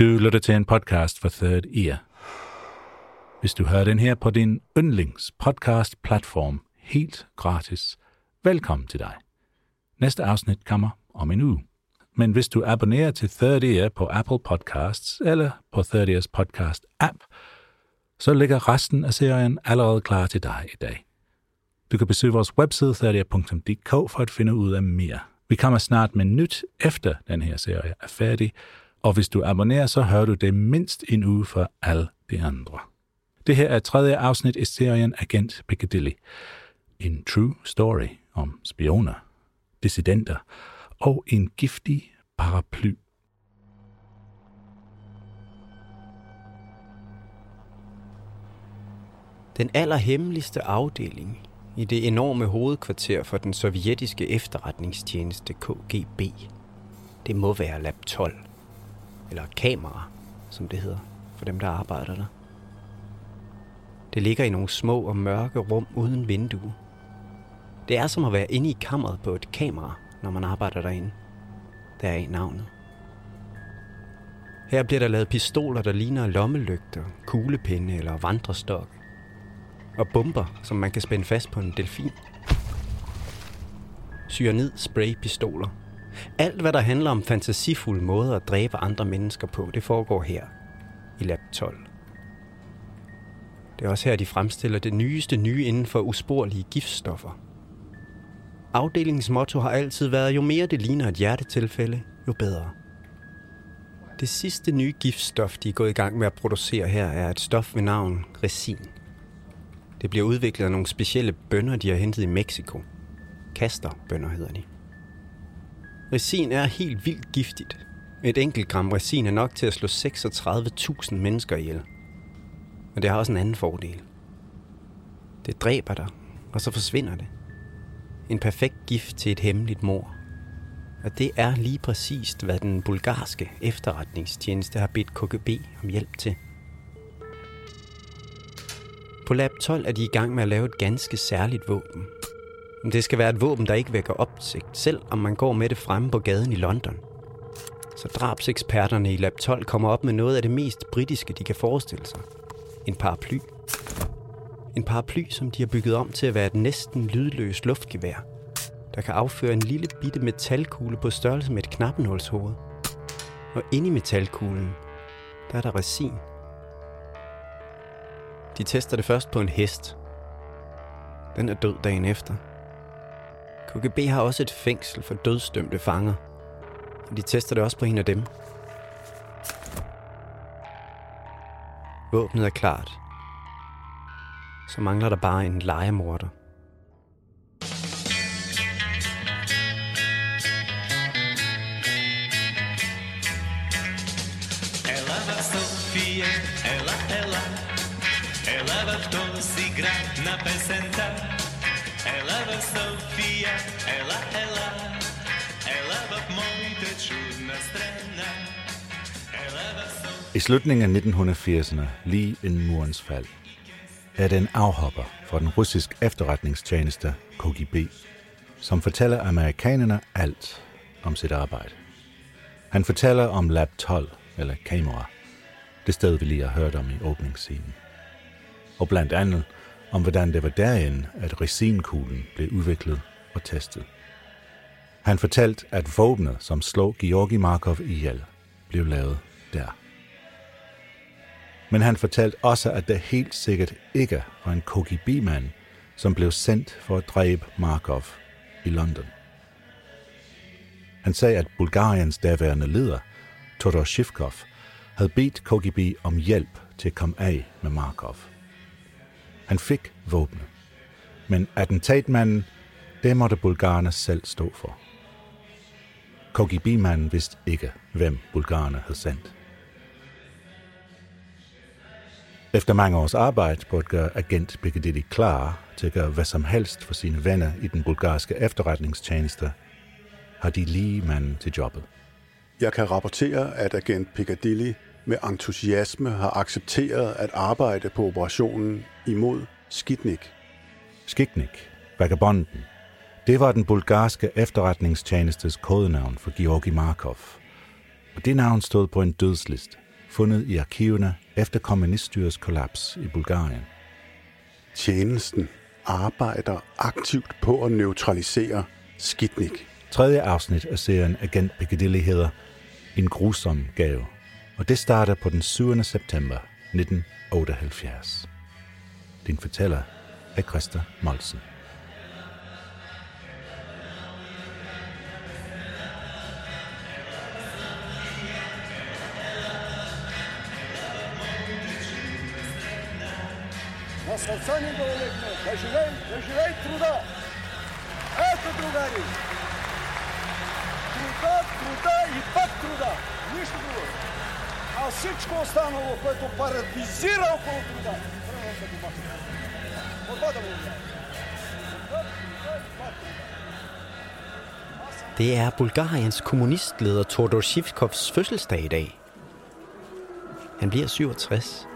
Du lytter til en podcast for Third Ear. Hvis du hører den her på din yndlings podcast platform helt gratis, velkommen til dig. Næste afsnit kommer om en uge. Men hvis du abonnerer til Third Ear på Apple Podcasts eller på Third Ears podcast app, så ligger resten af serien allerede klar til dig i dag. Du kan besøge vores webside thirdear.dk for at finde ud af mere. Vi kommer snart med nyt efter den her serie er færdig, og hvis du abonnerer, så hører du det mindst en uge for alle de andre. Det her er tredje afsnit i serien Agent Piccadilly. En true story om spioner, dissidenter og en giftig paraply. Den allerhemmeligste afdeling i det enorme hovedkvarter for den sovjetiske efterretningstjeneste KGB. Det må være Lab 12. Eller kamera, som det hedder, for dem, der arbejder der. Det ligger i nogle små og mørke rum uden vindue. Det er som at være inde i kammeret på et kamera, når man arbejder derinde. Der er navnet. Her bliver der lavet pistoler, der ligner lommelygter, kuglepinde eller vandrestok. Og bomber, som man kan spænde fast på en delfin. Cyanid spraypistoler. Alt, hvad der handler om fantasifulde måder at dræbe andre mennesker på, det foregår her i Lab 12. Det er også her, de fremstiller det nyeste nye inden for usporlige giftstoffer. Afdelingens motto har altid været, jo mere det ligner et hjertetilfælde, jo bedre. Det sidste nye giftstof, de er gået i gang med at producere her, er et stof ved navn resin. Det bliver udviklet af nogle specielle bønner, de har hentet i Mexico. Kasterbønner hedder de. Resin er helt vildt giftigt. Et enkelt gram resin er nok til at slå 36.000 mennesker ihjel. Men det har også en anden fordel. Det dræber dig, og så forsvinder det. En perfekt gift til et hemmeligt mor. Og det er lige præcist, hvad den bulgarske efterretningstjeneste har bedt KGB om hjælp til. På Lab 12 er de i gang med at lave et ganske særligt våben. Det skal være et våben, der ikke vækker opsigt, selv om man går med det fremme på gaden i London. Så drabseksperterne i Lab 12 kommer op med noget af det mest britiske, de kan forestille sig. En paraply. En paraply, som de har bygget om til at være et næsten lydløst luftgevær, der kan afføre en lille bitte metalkugle på størrelse med et knappenålshoved. Og inde i metalkuglen, der er der resin. De tester det først på en hest. Den er død dagen efter. KGB har også et fængsel for dødsdømte fanger. Og de tester det også på en af dem. Våbnet er klart. Så mangler der bare en legemorder. Sofia, ela, ela Ela va моите чудна страна Ela va Sofia I slutningen af 1980'erne, lige inden murens fald, er det en afhopper fra den russiske efterretningstjeneste KGB, som fortæller amerikanerne alt om sit arbejde. Han fortæller om Lab 12, eller kamera, det sted, vi lige har hørt om i åbningsscenen. Og blandt andet om, hvordan det var derinde, at resinkuglen blev udviklet og testet. Han fortalte, at våbnet, som slog Georgi Markov ihjel, blev lavet der. Men han fortalte også, at det helt sikkert ikke var en KGB-mand, som blev sendt for at dræbe Markov i London. Han sagde, at Bulgariens daværende leder, Todor Shivkov, havde bedt KGB om hjælp til at komme af med Markov. Han fik våbnet, men attentatmanden, det måtte bulgarerne selv stå for. KGB-manden vidste ikke, hvem bulgarerne havde sendt. Efter mange års arbejde på at gøre agent Piccadilly klar til at gøre hvad som helst for sine venner i den bulgarske efterretningstjeneste, har de lige manden til jobbet. Jeg kan rapportere, at agent Piccadilly med entusiasme har accepteret at arbejde på operationen imod Skitnik. Skiknik, vagabonden, det var den bulgarske efterretningstjenestes kodenavn for Georgi Markov. Og det navn stod på en dødsliste, fundet i arkiverne efter kommuniststyrets kollaps i Bulgarien. Tjenesten arbejder aktivt på at neutralisere Skitnik. Tredje afsnit af serien Agent Piccadilly hedder En grusom gave, og det starter på den 7. september 1978. Din fortæller er Christa Molsen. На сърца ни да олекне, да живей, да живей труда! Ето, другари! Труда, труда и пак труда! Нищо друго! А всичко останало, което паразитира около труда, трябва да го махне. Отва да му ударя. Труда, труда и пак труда. Det er Bulgariens kommunistleder Todor Shivkovs fødselsdag i dag. Han bliver 67.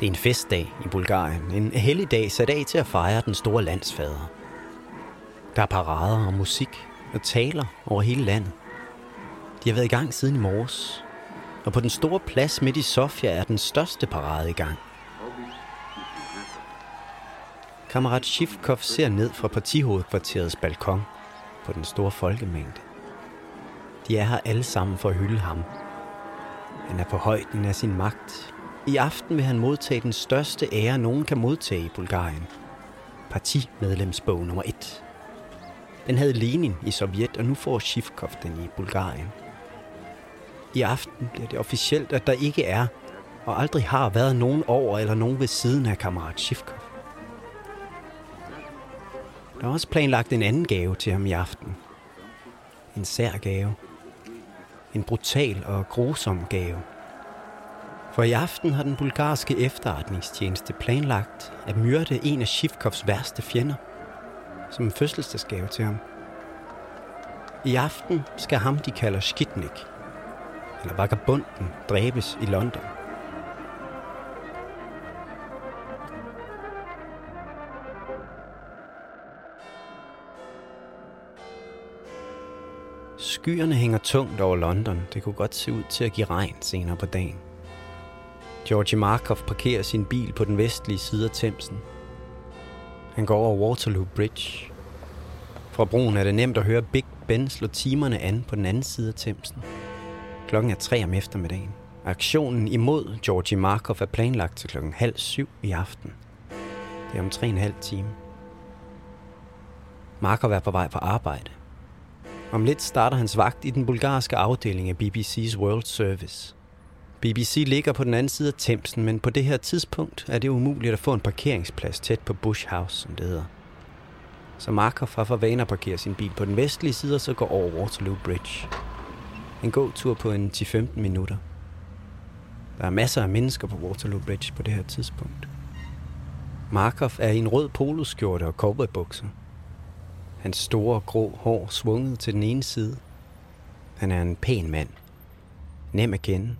Det er en festdag i Bulgarien. En helligdag sat af til at fejre den store landsfader. Der er parader og musik og taler over hele landet. De har været i gang siden i morges. Og på den store plads midt i Sofia er den største parade i gang. Kammerat Shivkov ser ned fra partihovedkvarterets balkon på den store folkemængde. De er her alle sammen for at hylde ham. Han er på højden af sin magt. I aften vil han modtage den største ære, nogen kan modtage i Bulgarien. Partimedlemsbog nummer 1. Den havde Lenin i Sovjet, og nu får Shivkov den i Bulgarien. I aften bliver det officielt, at der ikke er og aldrig har været nogen over eller nogen ved siden af kammerat Shivkov. Der er også planlagt en anden gave til ham i aften. En sær gave. En brutal og grusom gave. For i aften har den bulgarske efterretningstjeneste planlagt at myrde en af Shivkovs værste fjender. Som en fødselsdagsgave til ham. I aften skal ham, de kalder Skitnik, eller vagabunden, dræbes i London. Skyerne hænger tungt over London. Det kunne godt se ud til at give regn senere på dagen. Georgi Markov parkerer sin bil på den vestlige side af Thamesen. Han går over Waterloo Bridge. Fra broen er det nemt at høre Big Ben slå timerne an på den anden side af Thamesen. Klokken er tre om eftermiddagen. Aktionen imod Georgi Markov er planlagt til klokken halv syv i aften. Det er om tre og en halv time. Markov er på vej på arbejde. Om lidt starter hans vagt i den bulgarske afdeling af BBC's World Service. BBC ligger på den anden side af Thamesen, men på det her tidspunkt er det umuligt at få en parkeringsplads tæt på Bush House, som det hedder. Så Markov har for vane at parkere sin bil på den vestlige side og så går over Waterloo Bridge. En god tur på en 10-15 minutter. Der er masser af mennesker på Waterloo Bridge på det her tidspunkt. Markov er i en rød poloskjorte og cowboybukser. Hans store grå hår svunget til den ene side. Han er en pæn mand. Nem at kende.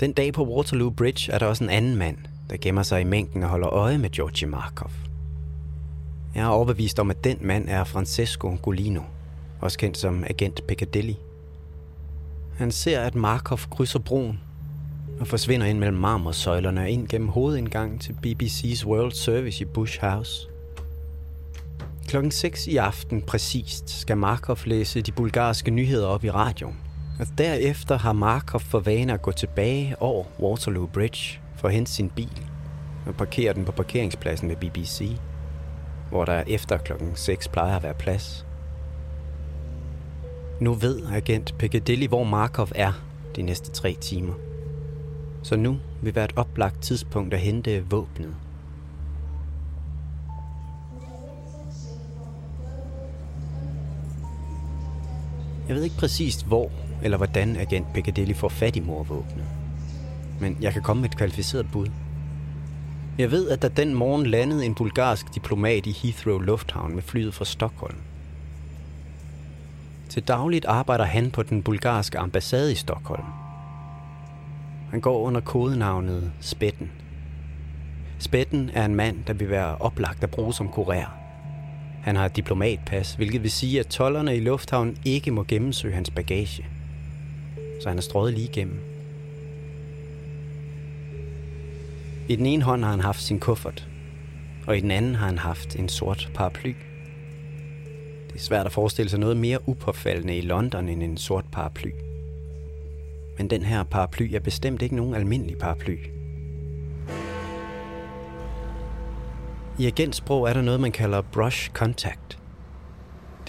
Den dag på Waterloo Bridge er der også en anden mand, der gemmer sig i mængden og holder øje med Georgi Markov. Jeg er overbevist om, at den mand er Francesco Golino, også kendt som agent Piccadilly. Han ser, at Markov krydser broen og forsvinder ind mellem marmorsøjlerne og ind gennem hovedindgangen til BBC's World Service i Bush House. Klokken 6 i aften præcist skal Markov læse de bulgarske nyheder op i radioen. Og derefter har Markov for vane at gå tilbage over Waterloo Bridge for at hente sin bil og parkere den på parkeringspladsen ved BBC, hvor der efter klokken 6 plejer at være plads. Nu ved agent Piccadilly, hvor Markov er de næste tre timer. Så nu vil være et oplagt tidspunkt at hente våbnet. Jeg ved ikke præcist hvor eller hvordan agent Piccadilly får fat i morvåbnet. Men jeg kan komme med et kvalificeret bud. Jeg ved, at der den morgen landede en bulgarsk diplomat i Heathrow Lufthavn med flyet fra Stockholm. Til dagligt arbejder han på den bulgarske ambassade i Stockholm. Han går under kodenavnet Spætten. Spætten er en mand, der vil være oplagt at bruge som kurér. Han har et diplomatpas, hvilket vil sige, at tollerne i lufthavnen ikke må gennemsøge hans bagage. Så han er strøget lige igennem. I den ene hånd har han haft sin kuffert, og i den anden har han haft en sort paraply. Det er svært at forestille sig noget mere upåfaldende i London end en sort paraply. Men den her paraply er bestemt ikke nogen almindelig paraply. I agentsprog er der noget, man kalder brush contact.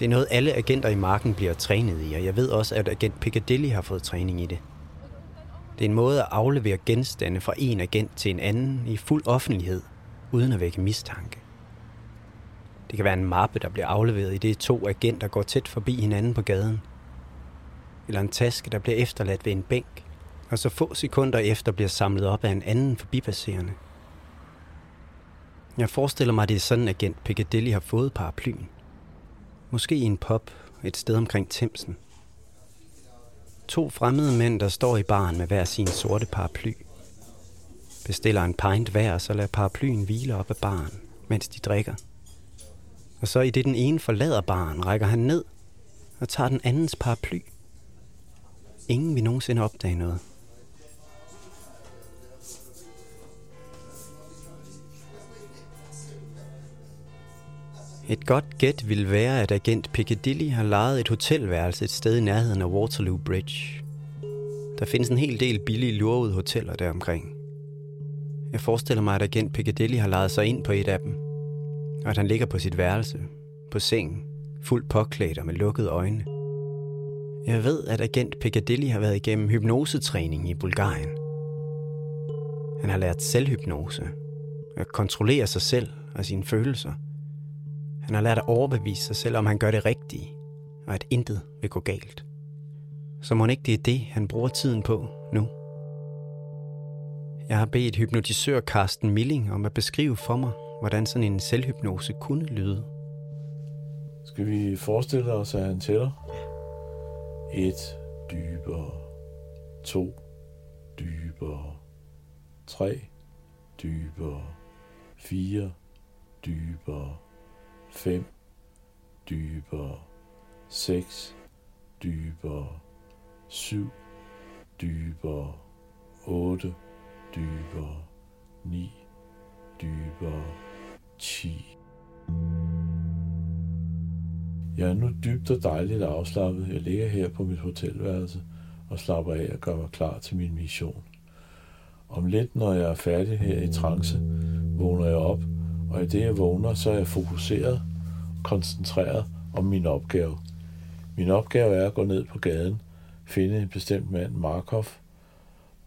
Det er noget, alle agenter i marken bliver trænet i, og jeg ved også, at agent Piccadilly har fået træning i det. Det er en måde at aflevere genstande fra en agent til en anden i fuld offentlighed, uden at vække mistanke. Det kan være en mappe, der bliver afleveret i det to agenter går tæt forbi hinanden på gaden. Eller en taske, der bliver efterladt ved en bænk, og så få sekunder efter bliver samlet op af en anden forbipasserende. Jeg forestiller mig, at det er sådan, agent Piccadilly har fået paraplyen. Måske i en pop et sted omkring Thamesen. To fremmede mænd, der står i baren med hver sin sorte paraply. Bestiller en pint hver, så lader paraplyen hvile op af baren, mens de drikker. Og så i det den ene forlader baren, rækker han ned og tager den andens paraply. Ingen vil nogensinde opdage noget. Et godt gæt vil være, at agent Piccadilly har lejet et hotelværelse et sted i nærheden af Waterloo Bridge. Der findes en hel del billige lurvede hoteller deromkring. Jeg forestiller mig, at agent Piccadilly har lejet sig ind på et af dem, og at han ligger på sit værelse, på sengen, fuldt påklædt og med lukkede øjne. Jeg ved, at agent Piccadilly har været igennem hypnosetræning i Bulgarien. Han har lært selvhypnose, at kontrollere sig selv og sine følelser – han har lært at overbevise sig selv, om han gør det rigtige, og at intet vil gå galt. Så må ikke det er det, han bruger tiden på nu. Jeg har bedt hypnotisør Carsten Milling om at beskrive for mig, hvordan sådan en selvhypnose kunne lyde. Skal vi forestille os, at han tæller? Et dybere, to dybere, tre dybere, fire dybere, 5 dybere, 6 dybere, 7 dybere, 8 dybere, 9 dybere, 10. Jeg er nu dybt og dejligt afslappet. Jeg ligger her på mit hotelværelse og slapper af og gør mig klar til min mission. Om lidt, når jeg er færdig her i trance, vågner jeg op og i det jeg vågner, så er jeg fokuseret, koncentreret om min opgave. Min opgave er at gå ned på gaden, finde en bestemt mand, Markov,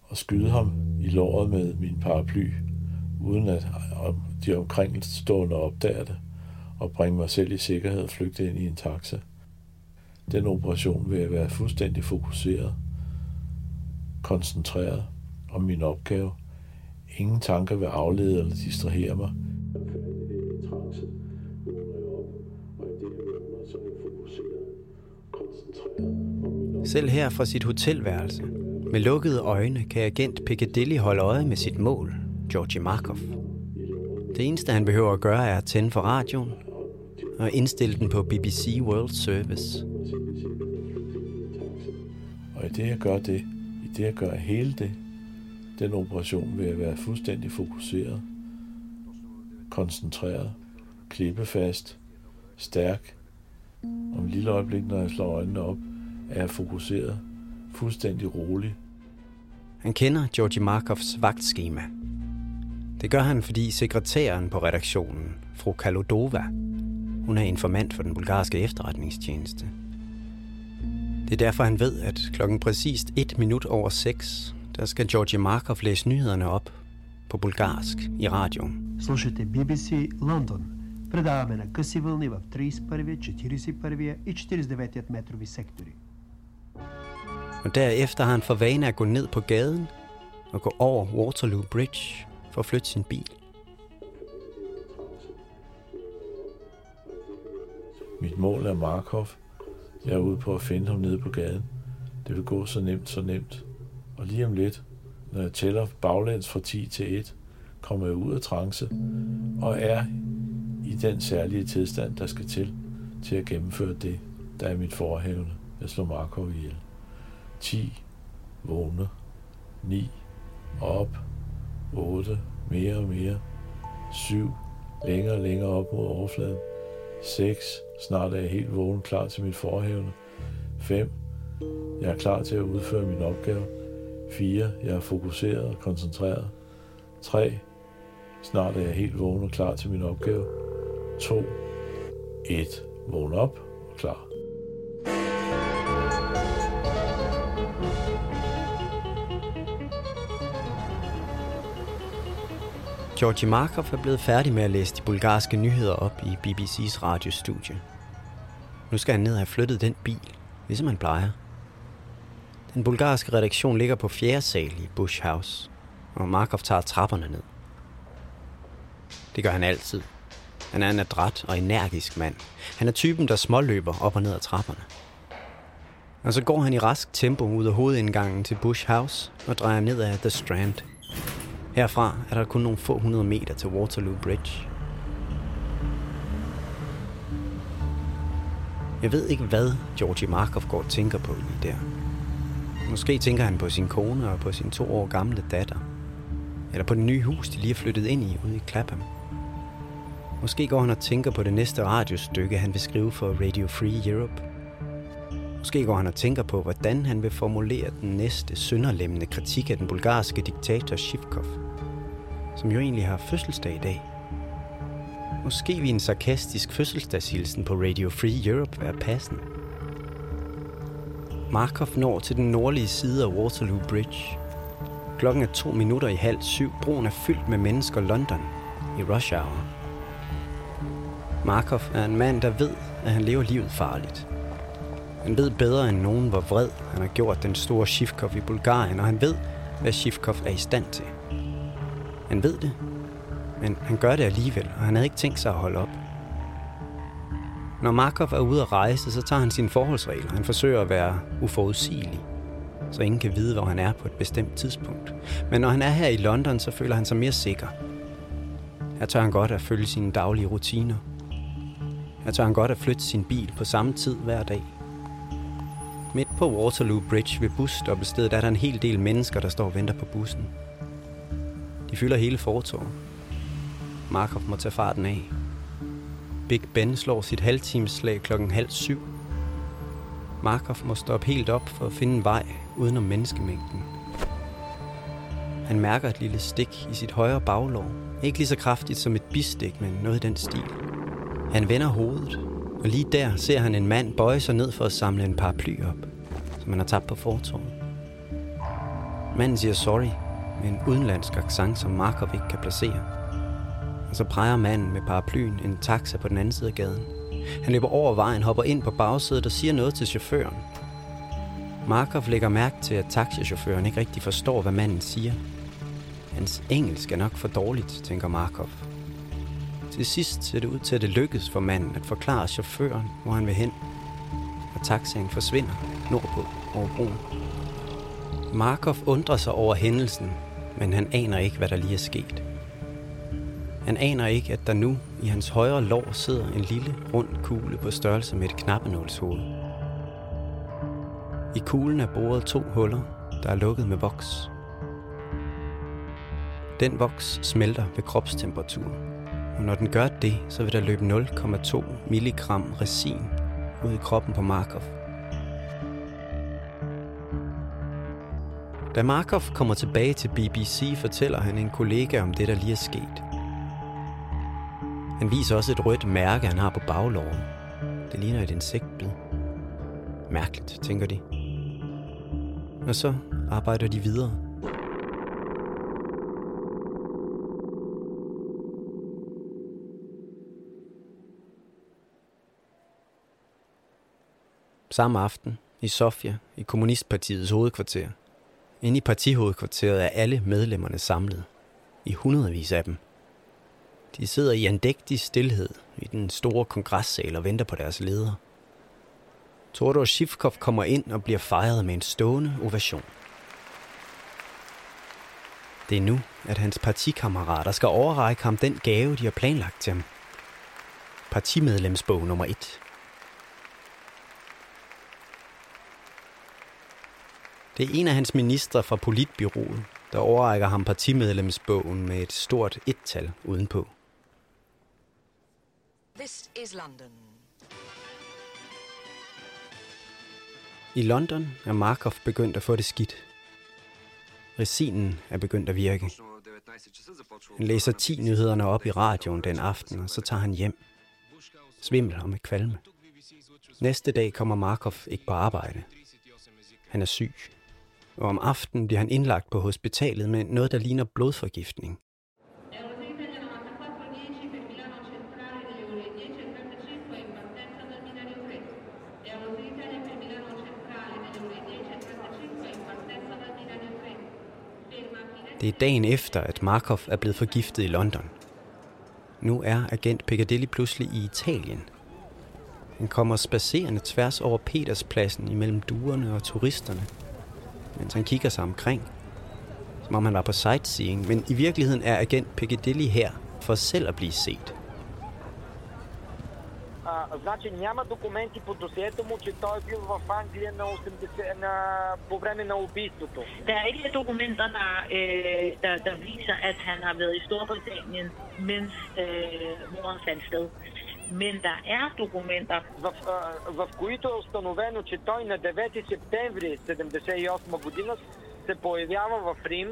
og skyde ham i låret med min paraply, uden at de omkringstående opdager det, og bringe mig selv i sikkerhed og flygte ind i en taxa. Den operation vil jeg være fuldstændig fokuseret, koncentreret om min opgave. Ingen tanker vil aflede eller distrahere mig. Selv her fra sit hotelværelse, med lukkede øjne, kan agent Piccadilly holde øje med sit mål, Georgi Markov. Det eneste, han behøver at gøre, er at tænde for radioen og indstille den på BBC World Service. Og i det, jeg gør det, i det, jeg gør hele det, den operation vil jeg være fuldstændig fokuseret, koncentreret, klippefast stærk. Om et lille øjeblik, når jeg slår øjnene op, er jeg fokuseret, fuldstændig rolig. Han kender Georgi Markovs vagtskema. Det gør han, fordi sekretæren på redaktionen, fru Kalodova, hun er informant for den bulgarske efterretningstjeneste. Det er derfor, han ved, at klokken præcist et minut over seks, der skal Georgi Markov læse nyhederne op på bulgarsk i radioen. Слушайте BBC Лондон. Предаваме на къси вълни в 31, 41 и 49 метрови сектори. Og derefter har han for vane at gå ned på gaden og gå over Waterloo Bridge for at flytte sin bil. Mit mål er Markov. Jeg er ude på at finde ham nede på gaden. Det vil gå så nemt, så nemt. Og lige om lidt, når jeg tæller baglæns fra 10 til 1, kommer jeg ud af trance og er i den særlige tilstand, der skal til, til at gennemføre det, der er mit forhævne. Jeg slår Markov ihjel. 10. Vågne. 9. Op. 8. Mere og mere. 7. Længere og længere op mod overfladen. 6. Snart er jeg helt vågen klar til mit forhævne. 5. Jeg er klar til at udføre min opgave. 4. Jeg er fokuseret og koncentreret. 3. Snart er jeg helt vågen og klar til min opgave. 2. 1. Vågn op og klar. Georgi Markov er blevet færdig med at læse de bulgarske nyheder op i BBC's radiostudie. Nu skal han ned og have flyttet den bil, ligesom han plejer. Den bulgarske redaktion ligger på fjerde sal i Bush House, og Markov tager trapperne ned. Det gør han altid. Han er en adræt og energisk mand. Han er typen, der småløber op og ned ad trapperne. Og så går han i rask tempo ud af hovedindgangen til Bush House og drejer ned ad The Strand. Herfra er der kun nogle få hundrede meter til Waterloo Bridge. Jeg ved ikke, hvad Georgi Markov går og tænker på lige der. Måske tænker han på sin kone og på sin to år gamle datter. Eller på det nye hus, de lige er flyttet ind i ude i Clapham. Måske går han og tænker på det næste radiostykke, han vil skrive for Radio Free Europe. Måske går han og tænker på, hvordan han vil formulere den næste sønderlemmende kritik af den bulgarske diktator Shivkov, som jo egentlig har fødselsdag i dag. Måske vil en sarkastisk fødselsdagshilsen på Radio Free Europe være passende. Markov når til den nordlige side af Waterloo Bridge. Klokken er to minutter i halv syv. Broen er fyldt med mennesker London i rush hour. Markov er en mand, der ved, at han lever livet farligt. Han ved bedre end nogen, hvor vred han har gjort den store Shivkov i Bulgarien, og han ved, hvad Shivkov er i stand til. Han ved det, men han gør det alligevel, og han havde ikke tænkt sig at holde op. Når Markov er ude at rejse, så tager han sine forholdsregler. Han forsøger at være uforudsigelig, så ingen kan vide, hvor han er på et bestemt tidspunkt. Men når han er her i London, så føler han sig mere sikker. Her tør han godt at følge sine daglige rutiner. Her tør han godt at flytte sin bil på samme tid hver dag. Midt på Waterloo Bridge ved busstoppestedet er der en hel del mennesker, der står og venter på bussen. De fylder hele fortorvet. Markov må tage farten af. Big Ben slår sit halvtimeslag klokken halv syv. Markov må stoppe helt op for at finde en vej udenom menneskemængden. Han mærker et lille stik i sit højre baglår. Ikke lige så kraftigt som et bistik, men noget i den stil. Han vender hovedet, og lige der ser han en mand bøje sig ned for at samle en paraply op, som han har tabt på fortorvet. Manden siger sorry med en udenlandsk accent, som Markov ikke kan placere. Og så præger manden med paraplyen en taxa på den anden side af gaden. Han løber over vejen, hopper ind på bagsædet og siger noget til chaufføren. Markov lægger mærke til, at taxichaufføren ikke rigtig forstår, hvad manden siger. Hans engelsk er nok for dårligt, tænker Markov. Til sidst ser det ud til, at det lykkes for manden at forklare chaufføren, hvor han vil hen. Og taxaen forsvinder nordpå over broen. Markov undrer sig over hændelsen, men han aner ikke, hvad der lige er sket. Han aner ikke, at der nu i hans højre lår sidder en lille, rund kugle på størrelse med et knappenålshoved. I kuglen er boret to huller, der er lukket med voks. Den voks smelter ved kropstemperatur, Og når den gør det, så vil der løbe 0,2 milligram resin ud i kroppen på Markov. Da Markov kommer tilbage til BBC, fortæller han en kollega om det, der lige er sket. Han viser også et rødt mærke, han har på bagloven. Det ligner et insektbid. Mærkeligt, tænker de. Og så arbejder de videre. Samme aften i Sofia, i Kommunistpartiets hovedkvarter. Inde i partihovedkvarteret er alle medlemmerne samlet. I hundredvis af dem. De sidder i andægtig stillhed i den store kongressal og venter på deres leder. Tordor Shivkov kommer ind og bliver fejret med en stående ovation. Det er nu, at hans partikammerater skal overrække ham den gave, de har planlagt til ham. Partimedlemsbog nummer 1. Det er en af hans ministre fra politbyrået, der overrækker ham partimedlemsbogen med et stort et-tal udenpå. This is London. I London er Markov begyndt at få det skidt. Resinen er begyndt at virke. Han læser 10 nyhederne op i radioen den aften, og så tager han hjem. Svimmel og med kvalme. Næste dag kommer Markov ikke på arbejde. Han er syg. Og om aftenen bliver han indlagt på hospitalet med noget, der ligner blodforgiftning. Det er dagen efter, at Markov er blevet forgiftet i London. Nu er agent Piccadilly pludselig i Italien. Han kommer spacerende tværs over Peterspladsen imellem duerne og turisterne, mens han kigger sig omkring, som om han var på sightseeing, men i virkeligheden er agent Piccadilly her for selv at blive set. А, значи няма документи по досието му, че той е бил в Англия на 80, на, по време на убийството. Der er ikke dokumenter, der, øh, der, der viser, at han har været i Storbritannien, mens øh, morden fandt sted. Men der er dokumenter, в, а, в които е установено, че той на 9 септември 78 година се появява в Рим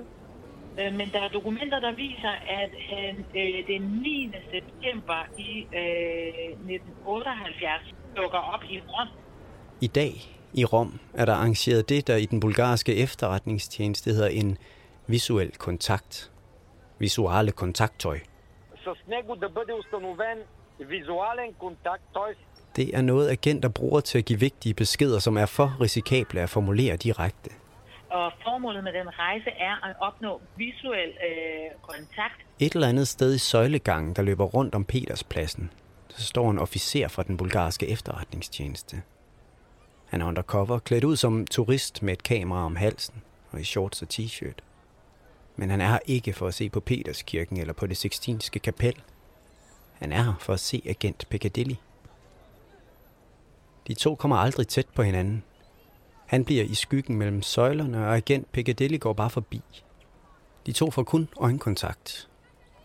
øh, men der er dokumenter, der viser, at han øh, den 9. september i øh, 1978 dukker op i Rom. I dag i Rom er der arrangeret det, der i den bulgarske efterretningstjeneste hedder en visuel kontakt. Visuale kontakttøj. с него да бъде установен визуален контакт, т.е. det er noget, agenter bruger til at give vigtige beskeder, som er for risikable at formulere direkte. Og formålet med den rejse er at opnå visuel øh, kontakt. Et eller andet sted i søjlegangen, der løber rundt om Peterspladsen, så står en officer fra den bulgarske efterretningstjeneste. Han er undercover, klædt ud som turist med et kamera om halsen og i shorts og t-shirt. Men han er her ikke for at se på Peterskirken eller på det sixtinske kapel. Han er her for at se agent Piccadilly. De to kommer aldrig tæt på hinanden. Han bliver i skyggen mellem søjlerne, og agent Piccadilly går bare forbi. De to får kun øjenkontakt.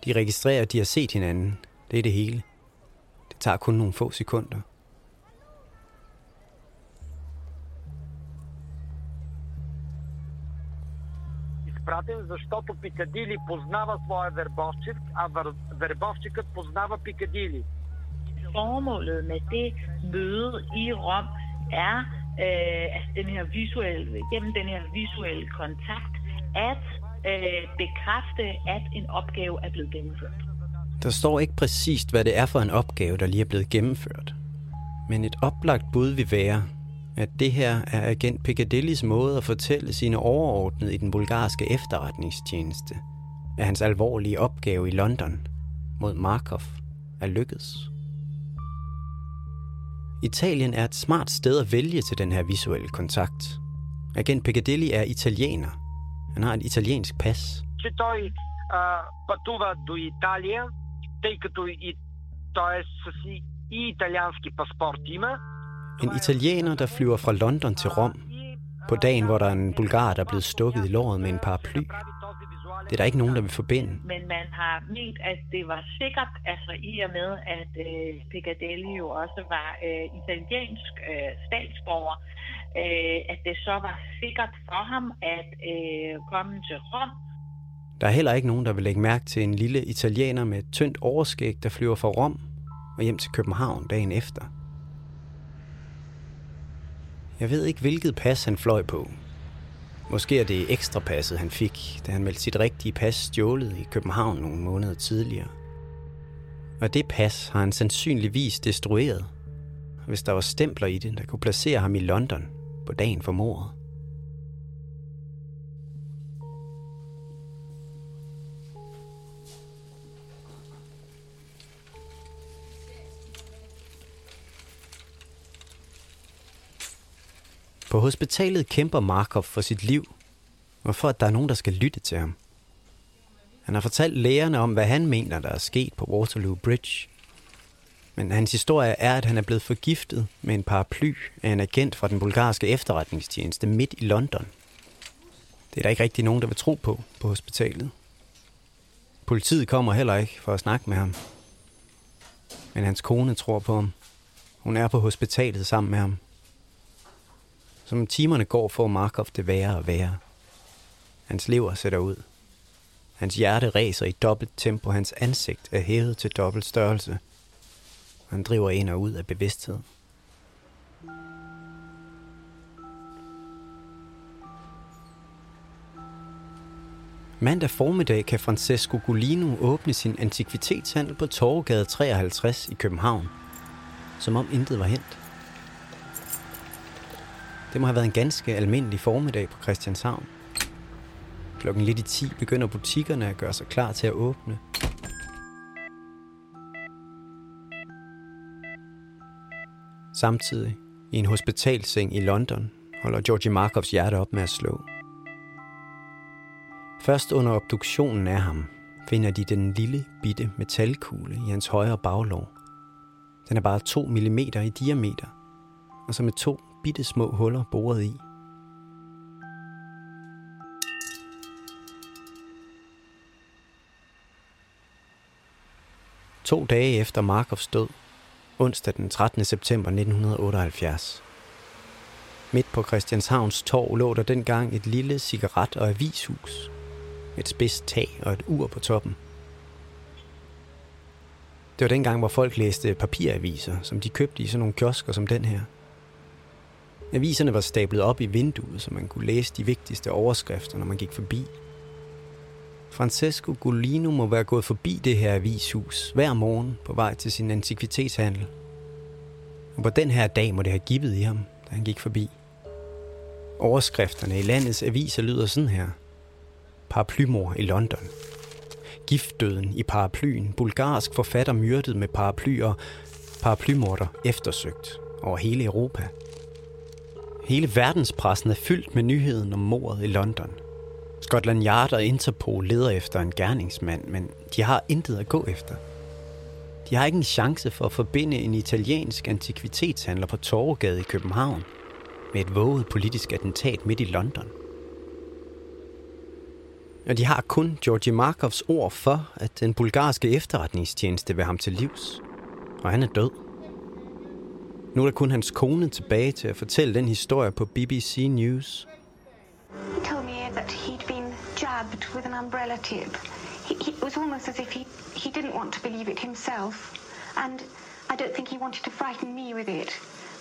De registrerer, at de har set hinanden. Det er det hele. Det tager kun nogle få sekunder. изпратен, защото Пикадили познава своя вербовчик, а вър- вербовчикът познава Пикадили. Formålet med det møde i Rom er øh, altså den her visuelle, gennem den her visuelle kontakt, at øh, bekræfte, at en opgave er blevet gennemført. Der står ikke præcist, hvad det er for en opgave, der lige er blevet gennemført. Men et oplagt bud vil være, at det her er agent Piccadillys måde at fortælle sine overordnede i den bulgarske efterretningstjeneste, at hans alvorlige opgave i London mod Markov er lykkedes. Italien er et smart sted at vælge til den her visuelle kontakt. Agent Piccadilly er italiener. Han har et italiensk pas. Че той а, пътува до Италия, тъй като и, той е с и, и италиански паспорт има. en italiener, der flyver fra London til Rom, på dagen, hvor der er en bulgar, der er blevet stukket i låret med en paraply. Det er der ikke nogen, der vil forbinde. Men man har ment, at det var sikkert, altså i og med, at øh, Piccadilly jo også var øh, italiensk øh, statsborger, øh, at det så var sikkert for ham at øh, komme til Rom. Der er heller ikke nogen, der vil lægge mærke til en lille italiener med et tyndt overskæg, der flyver fra Rom og hjem til København dagen efter. Jeg ved ikke, hvilket pas han fløj på. Måske er det ekstra passet, han fik, da han meldte sit rigtige pas stjålet i København nogle måneder tidligere. Og det pas har han sandsynligvis destrueret, hvis der var stempler i det, der kunne placere ham i London på dagen for mordet. På hospitalet kæmper Markov for sit liv, og for at der er nogen, der skal lytte til ham. Han har fortalt lægerne om, hvad han mener, der er sket på Waterloo Bridge. Men hans historie er, at han er blevet forgiftet med en paraply af en agent fra den bulgarske efterretningstjeneste midt i London. Det er der ikke rigtig nogen, der vil tro på på hospitalet. Politiet kommer heller ikke for at snakke med ham. Men hans kone tror på ham. Hun er på hospitalet sammen med ham. Som timerne går, får Markov det værre og værre. Hans lever sætter ud. Hans hjerte ræser i dobbelt tempo. Hans ansigt er hævet til dobbelt størrelse. Han driver ind og ud af bevidsthed. Mandag formiddag kan Francesco Golino åbne sin antikvitetshandel på Torvegade 53 i København. Som om intet var hent. Det må have været en ganske almindelig formiddag på Christianshavn. Klokken lidt i 10 begynder butikkerne at gøre sig klar til at åbne. Samtidig, i en hospitalseng i London, holder Georgi Markovs hjerte op med at slå. Først under obduktionen af ham, finder de den lille, bitte metalkugle i hans højre baglov. Den er bare 2 mm i diameter, og så med to bitte små huller boret i. To dage efter Markovs død, onsdag den 13. september 1978. Midt på Christianshavns torv lå der dengang et lille cigaret- og avishus. Et spids tag og et ur på toppen. Det var dengang, hvor folk læste papiraviser, som de købte i sådan nogle kiosker som den her. Aviserne var stablet op i vinduet, så man kunne læse de vigtigste overskrifter, når man gik forbi. Francesco Golino må være gået forbi det her avishus hver morgen på vej til sin antikvitetshandel. Og på den her dag må det have givet i ham, da han gik forbi. Overskrifterne i landets aviser lyder sådan her. Paraplymor i London. Giftdøden i paraplyen. Bulgarsk forfatter myrdet med paraplyer. Paraplymorder eftersøgt over hele Europa. Hele verdenspressen er fyldt med nyheden om mordet i London. Scotland Yard og Interpol leder efter en gerningsmand, men de har intet at gå efter. De har ikke en chance for at forbinde en italiensk antikvitetshandler på Torvegade i København med et våget politisk attentat midt i London. Og de har kun Georgi Markovs ord for, at den bulgarske efterretningstjeneste vil ham til livs. Og han er død. Nu er der kun hans kone tilbage til at fortælle den historie på BBC News. He told me that he'd been jabbed with an umbrella tip. He, he, it was almost as if he, he didn't want to believe it himself. And I don't think he wanted to frighten me with it.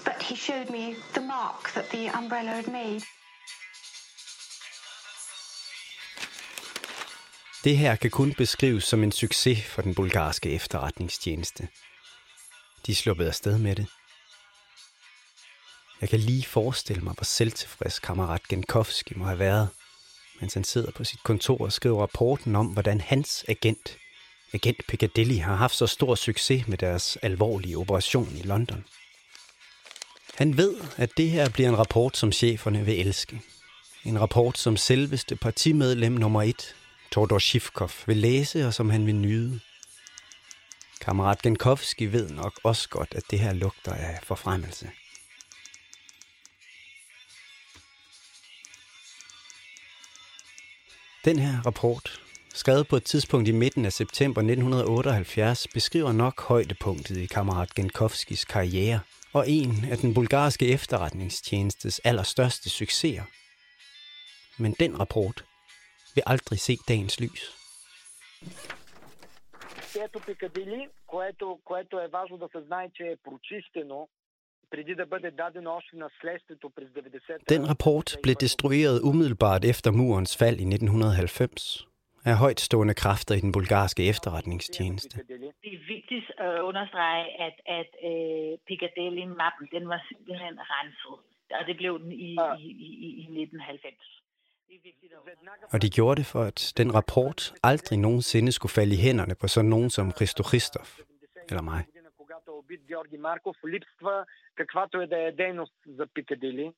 But he showed me the mark that the umbrella had made. Det her kan kun beskrives som en succes for den bulgarske efterretningstjeneste. De sluppet afsted med det. Jeg kan lige forestille mig, hvor selvtilfreds kammerat Genkovski må have været, mens han sidder på sit kontor og skriver rapporten om, hvordan hans agent, agent Piccadilly, har haft så stor succes med deres alvorlige operation i London. Han ved, at det her bliver en rapport, som cheferne vil elske. En rapport, som selveste partimedlem nummer et, Tordor Shivkov, vil læse og som han vil nyde. Kammerat Genkovski ved nok også godt, at det her lugter af forfremmelse. Den her rapport skrevet på et tidspunkt i midten af september 1978, beskriver nok højdepunktet i kammerat Genkovskis karriere og en af den bulgarske efterretningstjenestes allerstørste succeser. Men den rapport vil aldrig se dagens lys. Ето Пикадили, което, което е важно да се знае, че е прочистено преди да бъде дадено още наследството през 90 Den rapport blev destrueret umiddelbart efter murens fald i 1990 af højtstående kræfter i den bulgarske efterretningstjeneste. Det er vigtigt at understrege, at, at øh, Piccadilly-mappen, den var simpelthen renset. Og det blev den i, i, i, i 1990. Og de gjorde det for, at den rapport aldrig nogensinde skulle falde i hænderne på sådan nogen som Christo Christoph eller mig. когато е убит Георги Марков, липсва каквато е да е дейност за Пикадили.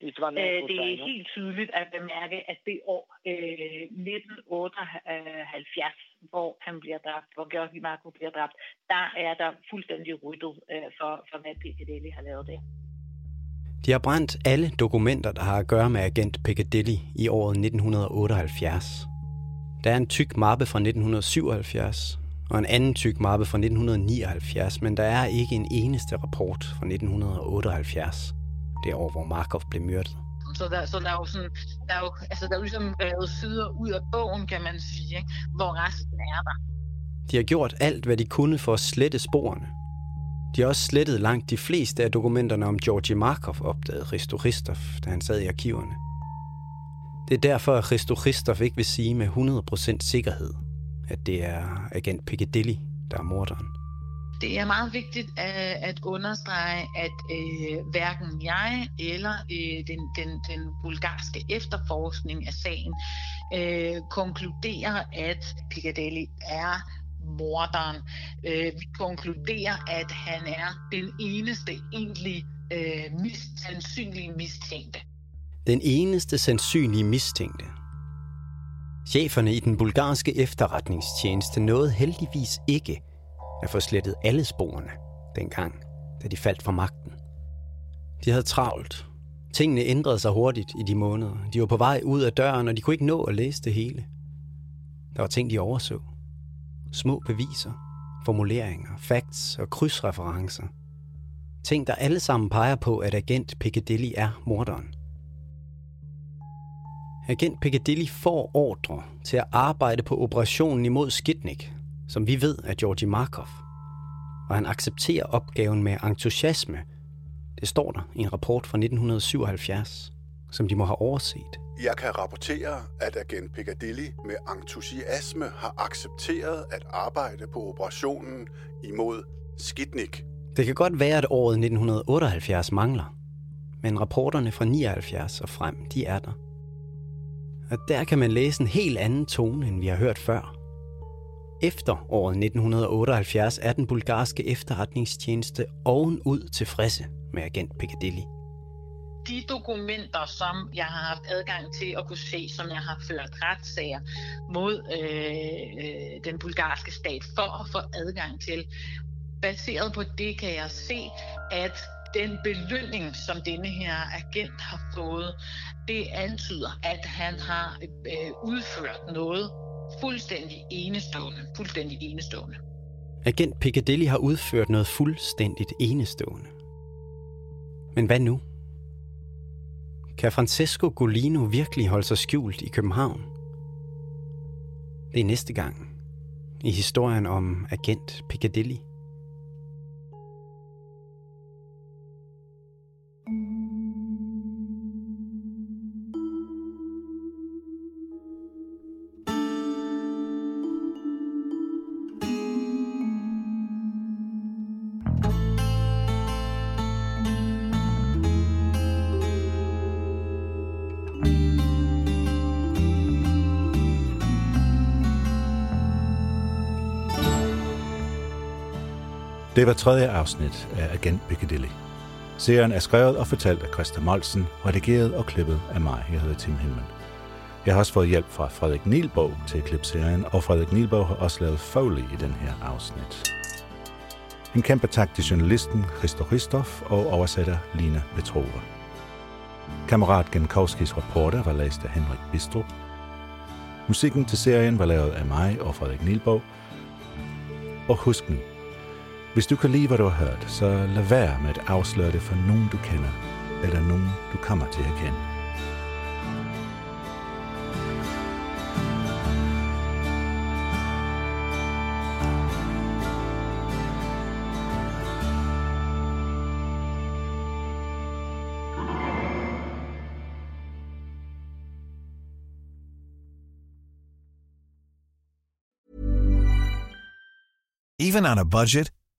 И това не е Øh, Det er случайно. helt tydeligt at bemærke, at det år øh, 1978, hvor han bliver dræbt, hvor Georgi Markov bliver dræbt, der er der fuldstændig ryddet øh, for, for, hvad Piccadilly har lavet der. De har brændt alle dokumenter, der har at gøre med agent Piccadilly i året 1978. Der er en tyk mappe fra 1977 og en anden tyk mappe fra 1979, men der er ikke en eneste rapport fra 1978, det år, hvor Markov blev myrdet. Så der, så der er jo sådan, der er jo, altså der er jo ligesom revet sider ud af bogen, kan man sige, ikke? hvor resten er der. De har gjort alt, hvad de kunne for at slette sporene. De har også slettet langt de fleste af dokumenterne om Georgi Markov, opdagede Christo Christoph, da han sad i arkiverne. Det er derfor, at Christo Christoph ikke vil sige med 100% sikkerhed, at det er agent Piccadilly, der er morderen. Det er meget vigtigt at, at understrege, at øh, hverken jeg eller øh, den, den, den bulgarske efterforskning af sagen øh, konkluderer, at Piccadilly er morderen. Øh, vi konkluderer, at han er den eneste egentlig øh, mis, sandsynlige mistænkte. Den eneste sandsynlige mistænkte. Cheferne i den bulgarske efterretningstjeneste nåede heldigvis ikke at få slettet alle sporene dengang, da de faldt fra magten. De havde travlt. Tingene ændrede sig hurtigt i de måneder. De var på vej ud af døren, og de kunne ikke nå at læse det hele. Der var ting, de overså. Små beviser, formuleringer, facts og krydsreferencer. Ting, der alle sammen peger på, at agent Piccadilly er morderen. Agent Piccadilly får ordre til at arbejde på operationen imod Skidnik, som vi ved er Georgi Markov. Og han accepterer opgaven med entusiasme. Det står der i en rapport fra 1977, som de må have overset. Jeg kan rapportere, at agent Piccadilly med entusiasme har accepteret at arbejde på operationen imod Skidnik. Det kan godt være, at året 1978 mangler, men rapporterne fra 79 og frem, de er der. Og der kan man læse en helt anden tone, end vi har hørt før. Efter året 1978 er den bulgarske efterretningstjeneste ovenud tilfredse med agent Piccadilly. de dokumenter, som jeg har haft adgang til at kunne se, som jeg har ført retssager mod øh, den bulgarske stat for at få adgang til. Baseret på det kan jeg se, at den belønning, som denne her agent har fået, det antyder, at han har øh, udført noget fuldstændig enestående. Fuldstændig enestående. Agent Piccadilly har udført noget fuldstændigt enestående. Men hvad nu? Kan Francesco Golino virkelig holde sig skjult i København? Det er næste gang i historien om agent Piccadilly. Det var tredje afsnit af Agent Piccadilly. Serien er skrevet og fortalt af Christa Molsen, redigeret og klippet af mig. Jeg hedder Tim Hinman. Jeg har også fået hjælp fra Frederik Nielbog til at klippe serien, og Frederik Nielbog har også lavet Foley i den her afsnit. En kæmpe tak til journalisten Christo Ristoff og oversætter Lina Petrova. Kammerat Genkowskis reporter var læst af Henrik Bistrup. Musikken til serien var lavet af mig og Frederik Nielborg. Og husk nu, hvis du kan lide, hvad du har hørt, så lad være med at afsløre det for nogen, du kender, eller nogen, du kommer til at kende. Even on a budget,